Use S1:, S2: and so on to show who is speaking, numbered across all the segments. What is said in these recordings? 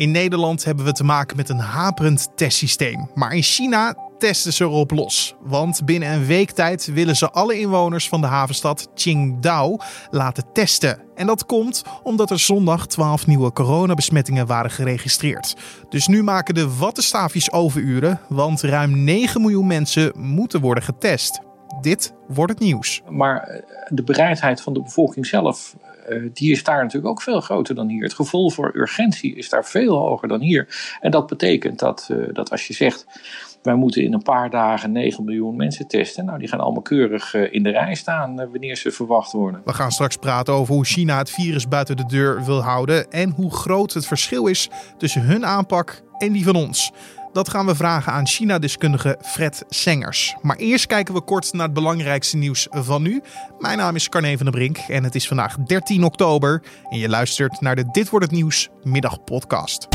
S1: In Nederland hebben we te maken met een haperend testsysteem. Maar in China testen ze erop los. Want binnen een week tijd willen ze alle inwoners van de havenstad Qingdao laten testen. En dat komt omdat er zondag 12 nieuwe coronabesmettingen waren geregistreerd. Dus nu maken de wattenstaafjes overuren, want ruim 9 miljoen mensen moeten worden getest. Dit wordt het nieuws.
S2: Maar de bereidheid van de bevolking zelf die is daar natuurlijk ook veel groter dan hier. Het gevoel voor urgentie is daar veel hoger dan hier. En dat betekent dat, eh, dat als je zegt, wij moeten in een paar dagen 9 miljoen mensen testen. Nou, die gaan allemaal keurig eh, in de rij staan wanneer ze verwacht worden.
S1: We gaan straks praten over hoe China het virus buiten de deur wil houden en hoe groot het verschil is tussen hun aanpak en die van ons. Dat gaan we vragen aan China-deskundige Fred Sengers. Maar eerst kijken we kort naar het belangrijkste nieuws van nu. Mijn naam is Carne van der Brink en het is vandaag 13 oktober. En je luistert naar de Dit wordt het nieuws middagpodcast.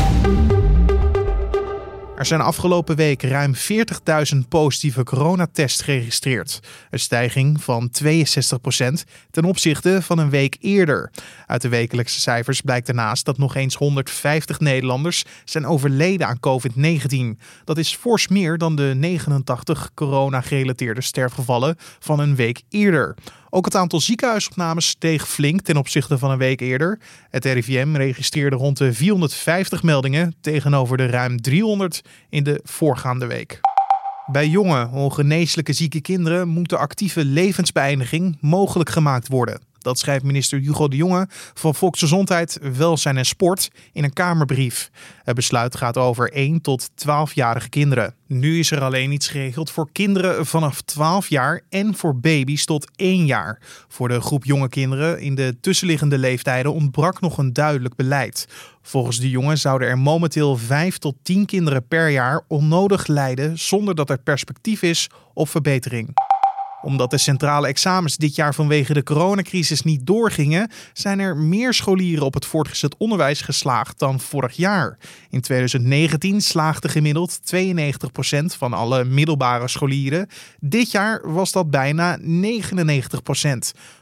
S1: Er zijn afgelopen week ruim 40.000 positieve coronatests geregistreerd. Een stijging van 62% ten opzichte van een week eerder. Uit de wekelijkse cijfers blijkt daarnaast dat nog eens 150 Nederlanders zijn overleden aan COVID-19. Dat is fors meer dan de 89 corona-gerelateerde sterfgevallen van een week eerder. Ook het aantal ziekenhuisopnames steeg flink ten opzichte van een week eerder. Het RIVM registreerde rond de 450 meldingen tegenover de ruim 300 in de voorgaande week. Bij jonge, ongeneeslijke zieke kinderen moet de actieve levensbeëindiging mogelijk gemaakt worden. Dat schrijft minister Hugo de Jonge van Volksgezondheid, Welzijn en Sport in een Kamerbrief. Het besluit gaat over 1 tot 12-jarige kinderen. Nu is er alleen iets geregeld voor kinderen vanaf 12 jaar en voor baby's tot 1 jaar. Voor de groep jonge kinderen in de tussenliggende leeftijden ontbrak nog een duidelijk beleid. Volgens de jongen zouden er momenteel 5 tot 10 kinderen per jaar onnodig lijden zonder dat er perspectief is op verbetering omdat de centrale examens dit jaar vanwege de coronacrisis niet doorgingen, zijn er meer scholieren op het voortgezet onderwijs geslaagd dan vorig jaar. In 2019 slaagde gemiddeld 92% van alle middelbare scholieren. Dit jaar was dat bijna 99%.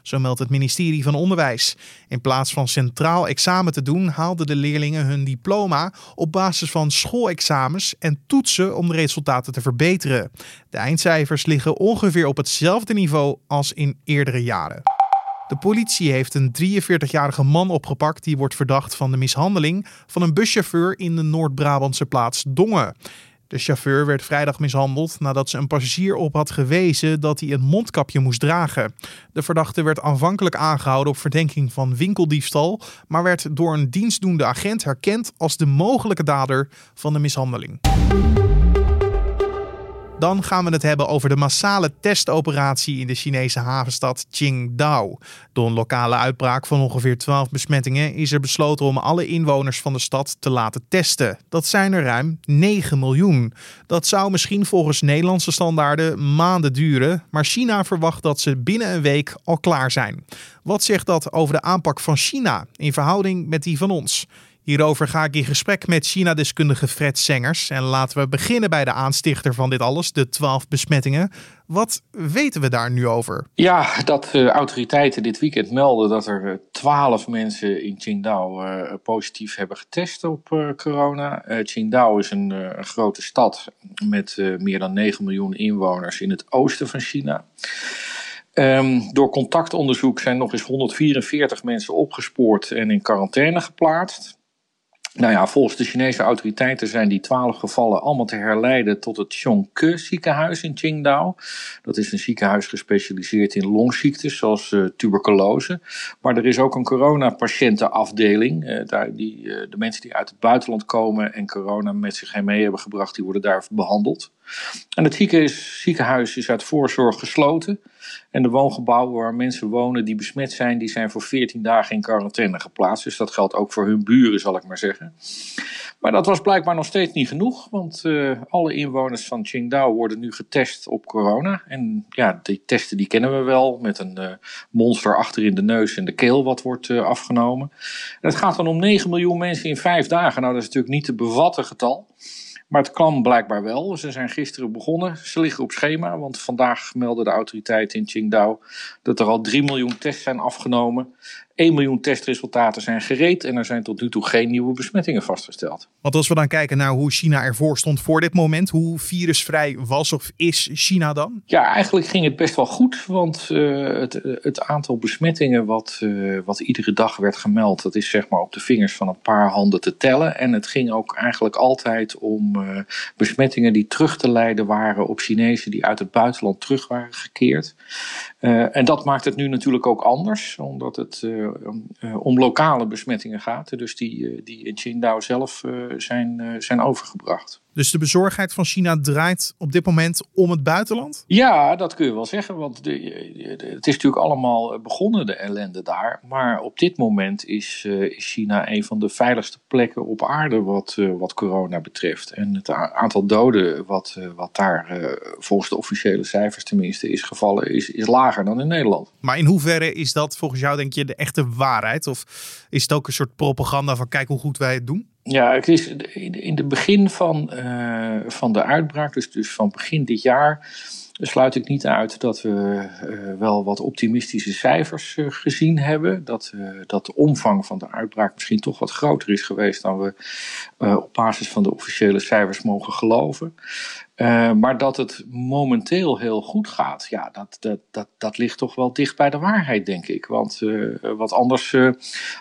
S1: Zo meldt het ministerie van Onderwijs. In plaats van centraal examen te doen, haalden de leerlingen hun diploma op basis van schoolexamens en toetsen om de resultaten te verbeteren. De eindcijfers liggen ongeveer op hetzelfde niveau als in eerdere jaren. De politie heeft een 43-jarige man opgepakt die wordt verdacht van de mishandeling van een buschauffeur in de Noord-Brabantse plaats Dongen. De chauffeur werd vrijdag mishandeld nadat ze een passagier op had gewezen dat hij een mondkapje moest dragen. De verdachte werd aanvankelijk aangehouden op verdenking van winkeldiefstal, maar werd door een dienstdoende agent herkend als de mogelijke dader van de mishandeling. Dan gaan we het hebben over de massale testoperatie in de Chinese havenstad Qingdao. Door een lokale uitbraak van ongeveer 12 besmettingen is er besloten om alle inwoners van de stad te laten testen. Dat zijn er ruim 9 miljoen. Dat zou misschien volgens Nederlandse standaarden maanden duren, maar China verwacht dat ze binnen een week al klaar zijn. Wat zegt dat over de aanpak van China in verhouding met die van ons? Hierover ga ik in gesprek met China-deskundige Fred Sengers. En laten we beginnen bij de aanstichter van dit alles, de 12 besmettingen. Wat weten we daar nu over?
S2: Ja, dat uh, autoriteiten dit weekend melden dat er 12 mensen in Qingdao uh, positief hebben getest op uh, corona. Qingdao is een, grote stad met meer dan 9 miljoen inwoners in het oosten van China. Um, door contactonderzoek zijn nog eens 144 mensen opgespoord en in quarantaine geplaatst. Nou ja, volgens de Chinese autoriteiten zijn die twaalf gevallen allemaal te herleiden tot het Chongke ziekenhuis in Qingdao. Dat is een ziekenhuis gespecialiseerd in longziektes zoals uh, tuberculose. Maar er is ook een coronapatiëntenafdeling. Uh, daar die, uh, de mensen die uit het buitenland komen en corona met zich mee hebben gebracht, die worden daar behandeld. En het ziekenhuis is uit voorzorg gesloten. En de woongebouwen waar mensen wonen die besmet zijn, die zijn voor 14 dagen in quarantaine geplaatst. Dus dat geldt ook voor hun buren, zal ik maar zeggen. Maar dat was blijkbaar nog steeds niet genoeg, want uh, alle inwoners van Qingdao worden nu getest op corona. En ja, die testen die kennen we wel, met een uh, monster achter in de neus en de keel wat wordt uh, afgenomen. En het gaat dan om 9 miljoen mensen in 5 dagen. Nou, dat is natuurlijk niet te bevatten getal. Maar het kan blijkbaar wel. Ze zijn gisteren begonnen. Ze liggen op schema, want vandaag melden de autoriteiten in Qingdao dat er al 3 miljoen tests zijn afgenomen. 1 miljoen testresultaten zijn gereed en er zijn tot nu toe geen nieuwe besmettingen vastgesteld.
S1: Want als we dan kijken naar hoe China ervoor stond voor dit moment, hoe virusvrij was of is China dan?
S2: Ja, eigenlijk ging het best wel goed, want uh, het, het, aantal besmettingen wat, uh, wat iedere dag werd gemeld, dat is zeg maar op de vingers van een paar handen te tellen. En het ging ook eigenlijk altijd om uh, besmettingen die terug te leiden waren op Chinezen die uit het buitenland terug waren gekeerd. En dat maakt het nu natuurlijk ook anders, omdat het om lokale besmettingen gaat, dus die, die in Qingdao zelf zijn, zijn overgebracht.
S1: Dus de bezorgdheid van China draait op dit moment om het buitenland?
S2: Ja, dat kun je wel zeggen. Want de, het is natuurlijk allemaal begonnen, de ellende daar. Maar op dit moment is, is China een van de veiligste plekken op aarde wat, wat corona betreft. En het aantal doden wat, wat daar volgens de officiële cijfers tenminste is gevallen, is, is lager dan in Nederland.
S1: Maar in hoeverre is dat volgens jou denk je de echte waarheid? Of is het ook een soort propaganda van kijk hoe goed wij het doen?
S2: Ja, het is in het begin van, uh, van de uitbraak, dus, dus van begin dit jaar, sluit ik niet uit dat we uh, wel wat optimistische cijfers uh, gezien hebben. Dat, dat de omvang van de uitbraak misschien toch wat groter is geweest dan we op basis van de officiële cijfers mogen geloven. Uh, maar dat het momenteel heel goed gaat, ja, dat, dat, dat, dat ligt toch wel dicht bij de waarheid, denk ik. Want uh, wat anders uh,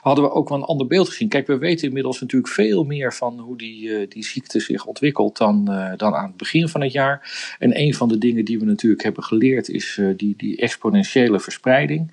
S2: hadden we ook wel een ander beeld gezien. Kijk, we weten inmiddels natuurlijk veel meer van hoe die, die ziekte zich ontwikkelt dan, dan aan het begin van het jaar. En een van de dingen die we natuurlijk hebben geleerd is die, die exponentiële verspreiding.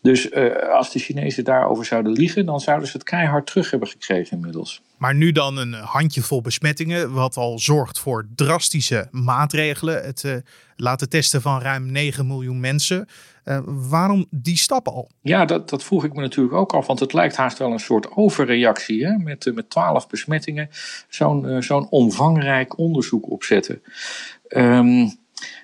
S2: Dus als de Chinezen daarover zouden liegen, dan zouden ze het keihard terug hebben gekregen inmiddels.
S1: Maar nu dan een handjevol besmettingen, wat al zorgt voor drastische maatregelen. Het uh, laten testen van ruim 9 miljoen mensen. Uh, waarom die stap al?
S2: Ja, dat, dat vroeg ik me natuurlijk ook af. Want het lijkt haast wel een soort overreactie. Hè? Met, uh, met 12 besmettingen zo'n zo'n omvangrijk onderzoek opzetten. Um,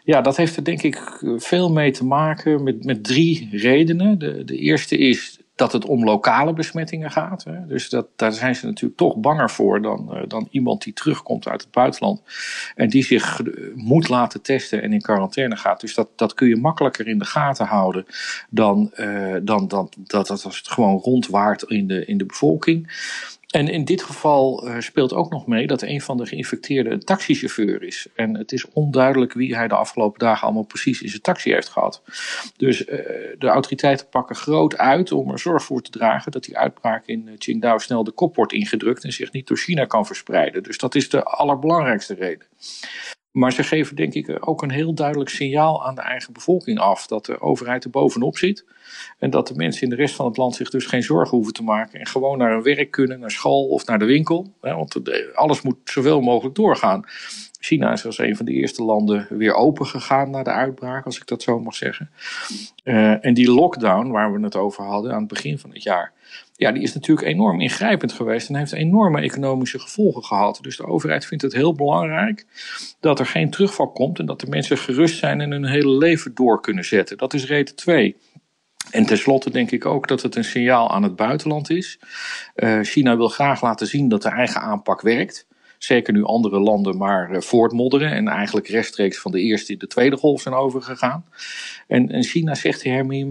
S2: ja, dat heeft er denk ik veel mee te maken met, met drie redenen. De, de eerste is dat het om lokale besmettingen gaat. Hè. Dus dat, daar zijn ze natuurlijk toch banger voor dan, uh, dan iemand die terugkomt uit het buitenland. En die zich moet laten testen en in quarantaine gaat. Dus dat, dat kun je makkelijker in de gaten houden dan, uh, dan, dan dat, dat als het gewoon rondwaart in de, in de bevolking. En in dit geval uh, speelt ook nog mee dat een van de geïnfecteerden een taxichauffeur is. En het is onduidelijk wie hij de afgelopen dagen allemaal precies in zijn taxi heeft gehad. Dus uh, de autoriteiten pakken groot uit om er zorg voor te dragen dat die uitbraak in uh, Qingdao snel de kop wordt ingedrukt en zich niet door China kan verspreiden. Dus dat is de allerbelangrijkste reden. Maar ze geven denk ik ook een heel duidelijk signaal aan de eigen bevolking af dat de overheid er bovenop zit. En dat de mensen in de rest van het land zich dus geen zorgen hoeven te maken. En gewoon naar hun werk kunnen, naar school of naar de winkel. Want alles moet zoveel mogelijk doorgaan. China is als een van de eerste landen weer open gegaan na de uitbraak, als ik dat zo mag zeggen. Uh, en die lockdown waar we het over hadden aan het begin van het jaar, ja, die is natuurlijk enorm ingrijpend geweest en heeft enorme economische gevolgen gehad. Dus de overheid vindt het heel belangrijk dat er geen terugval komt en dat de mensen gerust zijn en hun hele leven door kunnen zetten. Dat is reden 2. En tenslotte denk ik ook dat het een signaal aan het buitenland is. Uh, China wil graag laten zien dat de eigen aanpak werkt. Zeker nu andere landen maar uh, voortmodderen en eigenlijk rechtstreeks van de eerste in de tweede golf zijn overgegaan. En, en China zegt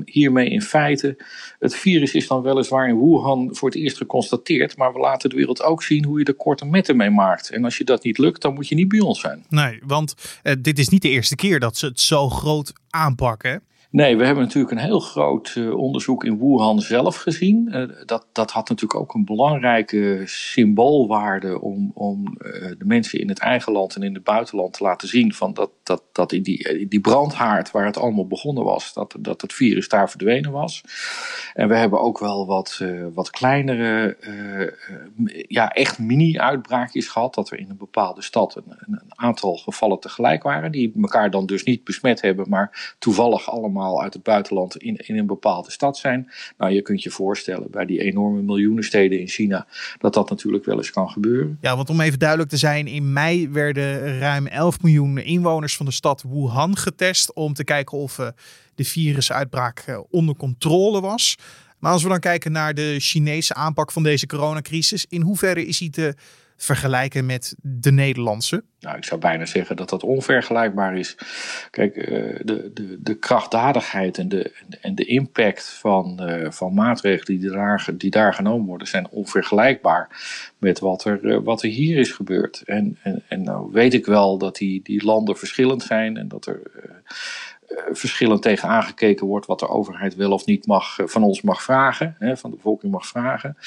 S2: hiermee in feite: het virus is dan weliswaar in Wuhan voor het eerst geconstateerd, maar we laten de wereld ook zien hoe je er korte metten mee maakt. En als je dat niet lukt, dan moet je niet bij ons zijn.
S1: Nee, want uh, dit is niet de eerste keer dat ze het zo groot aanpakken.
S2: Nee, we hebben natuurlijk een heel groot uh, onderzoek in Wuhan zelf gezien. Uh, dat, dat had natuurlijk ook een belangrijke symboolwaarde om, om uh, de mensen in het eigen land en in het buitenland te laten zien van dat, dat, dat in die, die brandhaard waar het allemaal begonnen was, dat, dat het virus daar verdwenen was. En we hebben ook wel wat, wat kleinere, ja, echt mini-uitbraakjes gehad. Dat er in een bepaalde stad een, een aantal gevallen tegelijk waren, die elkaar dan dus niet besmet hebben, maar toevallig allemaal uit het buitenland in, in een bepaalde stad zijn. Nou, je kunt je voorstellen bij die enorme miljoenen steden in China dat dat natuurlijk wel eens kan gebeuren.
S1: Ja, want om even duidelijk te zijn, in mei werden ruim 11 miljoen inwoners van de stad Wuhan getest om te kijken of uh, de virusuitbraak uh, onder controle was. Maar als we dan kijken naar de Chinese aanpak van deze coronacrisis, in hoeverre is hij te vergelijken met de Nederlandse?
S2: Nou, ik zou bijna zeggen dat dat onvergelijkbaar is. Kijk, eh, de, de, de krachtdadigheid en de, en de impact van, uh, van maatregelen die daar, die daar genomen worden, zijn onvergelijkbaar met wat er, uh, wat er hier is gebeurd. En, en, en nou weet ik wel dat die, die landen verschillend zijn en dat er verschillend tegen aangekeken wordt wat de overheid wel of niet mag, van ons mag vragen, van de bevolking mag vragen.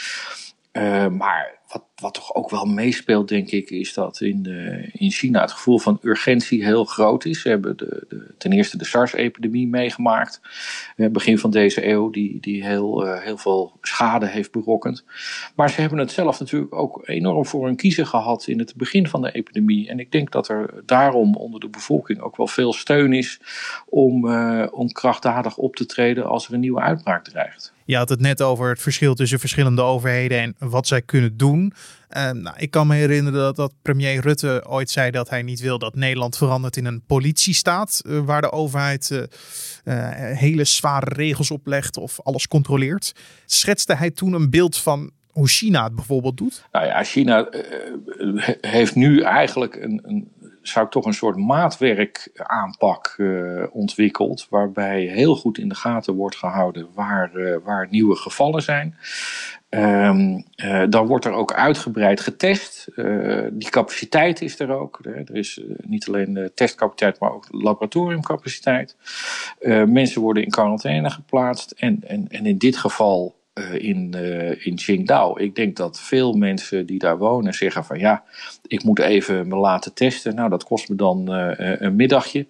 S2: Maar wat, wat toch ook wel meespeelt, denk ik, is dat in, de, in China het gevoel van urgentie heel groot is. Ze hebben de, de, ten eerste de SARS-epidemie meegemaakt, eh, begin van deze eeuw, die, die heel, heel veel schade heeft berokkend. Maar ze hebben het zelf natuurlijk ook enorm voor hun kiezen gehad in het begin van de epidemie. En ik denk dat er daarom onder de bevolking ook wel veel steun is om, om krachtdadig op te treden als er een nieuwe uitbraak dreigt.
S1: Je had het net over het verschil tussen verschillende overheden en wat zij kunnen doen. Uh, nou, ik kan me herinneren dat, dat, premier Rutte ooit zei dat hij niet wil dat Nederland verandert in een politiestaat. Uh, waar de overheid uh, hele zware regels oplegt of alles controleert. Schetste hij toen een beeld van hoe China het bijvoorbeeld doet?
S2: Nou ja, China heeft nu eigenlijk een, een zou ik toch een soort maatwerkaanpak uh, ontwikkeld. Waarbij heel goed in de gaten wordt gehouden waar, uh, waar nieuwe gevallen zijn. Uh, dan wordt er ook uitgebreid getest. die capaciteit is er ook. Er is niet alleen testcapaciteit, maar ook laboratoriumcapaciteit. mensen worden in quarantaine geplaatst. En, en, en in dit geval in, uh, in Qingdao. Ik denk dat veel mensen die daar wonen zeggen van ja, ik moet even me laten testen. Nou, dat kost me dan uh, een middagje.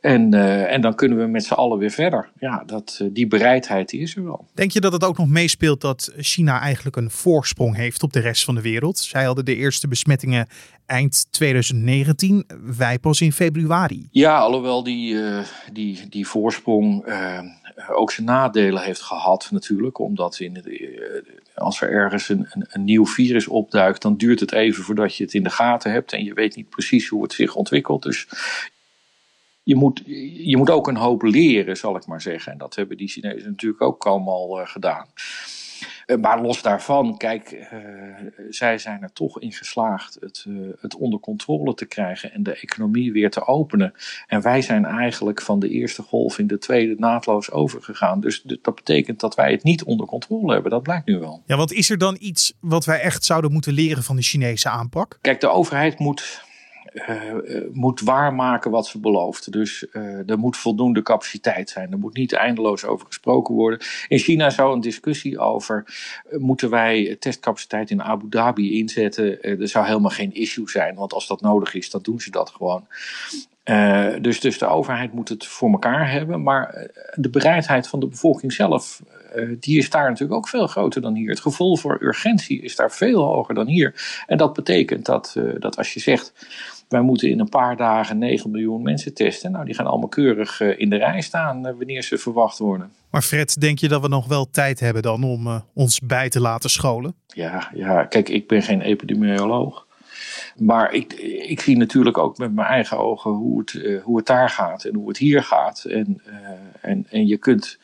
S2: En, en dan kunnen we met z'n allen weer verder. Ja, dat, die bereidheid die is er wel.
S1: Denk je dat het ook nog meespeelt dat China eigenlijk een voorsprong heeft op de rest van de wereld? Zij hadden de eerste besmettingen eind 2019, wij pas in februari.
S2: Ja, alhoewel die, die, die voorsprong ook zijn nadelen heeft gehad natuurlijk. Omdat in als er ergens een, een, nieuw virus opduikt, dan duurt het even voordat je het in de gaten hebt. En je weet niet precies hoe het zich ontwikkelt. Dus je moet, je moet ook een hoop leren, zal ik maar zeggen. En dat hebben die Chinezen natuurlijk ook allemaal uh, gedaan. Eh, maar los daarvan, kijk, uh, zij zijn er toch in geslaagd het, uh, het onder controle te krijgen en de economie weer te openen. En wij zijn eigenlijk van de eerste golf in de tweede naadloos overgegaan. Dus dat betekent dat wij het niet onder controle hebben. Dat blijkt nu wel.
S1: Ja, want is er dan iets wat wij echt zouden moeten leren van de Chinese aanpak?
S2: Kijk, de overheid moet uh, moet waarmaken wat ze belooft. Dus uh, er moet voldoende capaciteit zijn. Er moet niet eindeloos over gesproken worden. In China zou een discussie over moeten wij testcapaciteit in Abu Dhabi inzetten. er zou helemaal geen issue zijn, want als dat nodig is, dan doen ze dat gewoon. Dus, dus de overheid moet het voor elkaar hebben. Maar de bereidheid van de bevolking zelf, die is daar natuurlijk ook veel groter dan hier. Het gevoel voor urgentie is daar veel hoger dan hier. En dat betekent dat, dat als je zegt wij moeten in een paar dagen 9 miljoen mensen testen. Nou, die gaan allemaal keurig uh, in de rij staan uh, wanneer ze verwacht worden.
S1: Maar Fred, denk je dat we nog wel tijd hebben dan om uh, ons bij te laten scholen?
S2: Ja, ja, kijk, ik ben geen epidemioloog. Maar ik, ik zie natuurlijk ook met mijn eigen ogen hoe het, hoe het daar gaat en hoe het hier gaat. En, en, en je kunt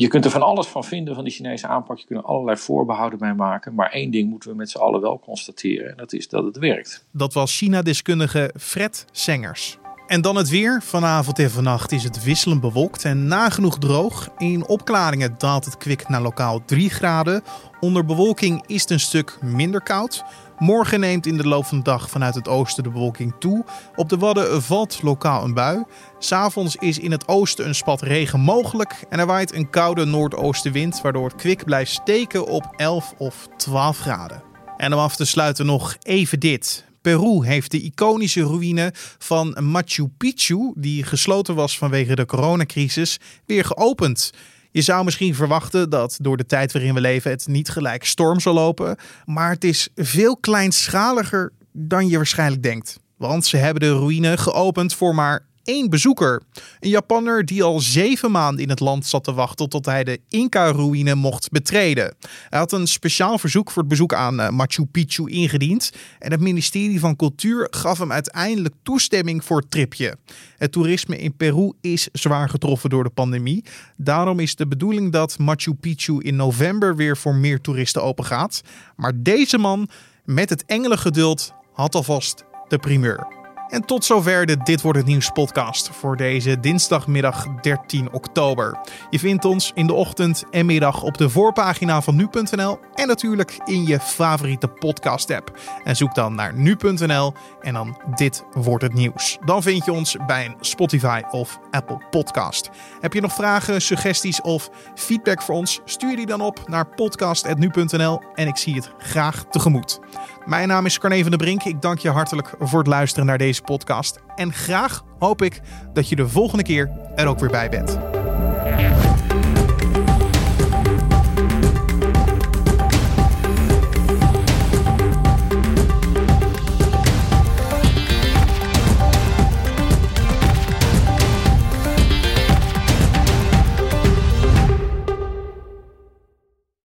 S2: je kunt er van alles van vinden van die Chinese aanpak. Je kunt er allerlei voorbehouden bij maken. Maar één ding moeten we met z'n allen wel constateren. En dat is dat het werkt.
S1: Dat was China-deskundige Fred Sengers. En dan het weer. Vanavond en vannacht is het wisselend bewolkt en nagenoeg droog. In opklaringen daalt het kwik naar lokaal 3 graden. Onder bewolking is het een stuk minder koud. Morgen neemt in de loop van de dag vanuit het oosten de bewolking toe. Op de Wadden valt lokaal een bui. S'avonds is in het oosten een spat regen mogelijk. En er waait een koude noordoostenwind, waardoor het kwik blijft steken op 11 of 12 graden. En om af te sluiten nog even dit. Peru heeft de iconische ruïne van Machu Picchu, die gesloten was vanwege de coronacrisis, weer geopend. Je zou misschien verwachten dat door de tijd waarin we leven het niet gelijk storm zal lopen. Maar het is veel kleinschaliger dan je waarschijnlijk denkt. Want ze hebben de ruïne geopend voor maar één bezoeker. Een Japanner die al zeven maanden in het land zat te wachten tot hij de Inca-ruïne mocht betreden. Hij had een speciaal verzoek voor het bezoek aan eh, Machu Picchu ingediend. En het ministerie van Cultuur gaf hem uiteindelijk toestemming voor het tripje. Het toerisme in Peru is zwaar getroffen door de pandemie. Daarom is de bedoeling dat Machu Picchu in november weer voor meer toeristen open gaat. Maar deze man met het engelengeduld had alvast de primeur. En tot zover de Dit Wordt Het Nieuws podcast voor deze dinsdagmiddag 13 oktober. Je vindt ons in de ochtend en middag op de voorpagina van nu.nl en natuurlijk in je favoriete podcast app. En zoek dan naar nu.nl en dan Dit Wordt Het Nieuws. Dan vind je ons bij een Spotify of Apple podcast. Heb je nog vragen, suggesties of feedback voor ons? Stuur die dan op naar podcast.nu.nl en ik zie het graag tegemoet. Mijn naam is Carne van der Brink. Ik dank je hartelijk voor het luisteren naar deze podcast. En graag hoop ik dat je de volgende keer er ook weer bij bent.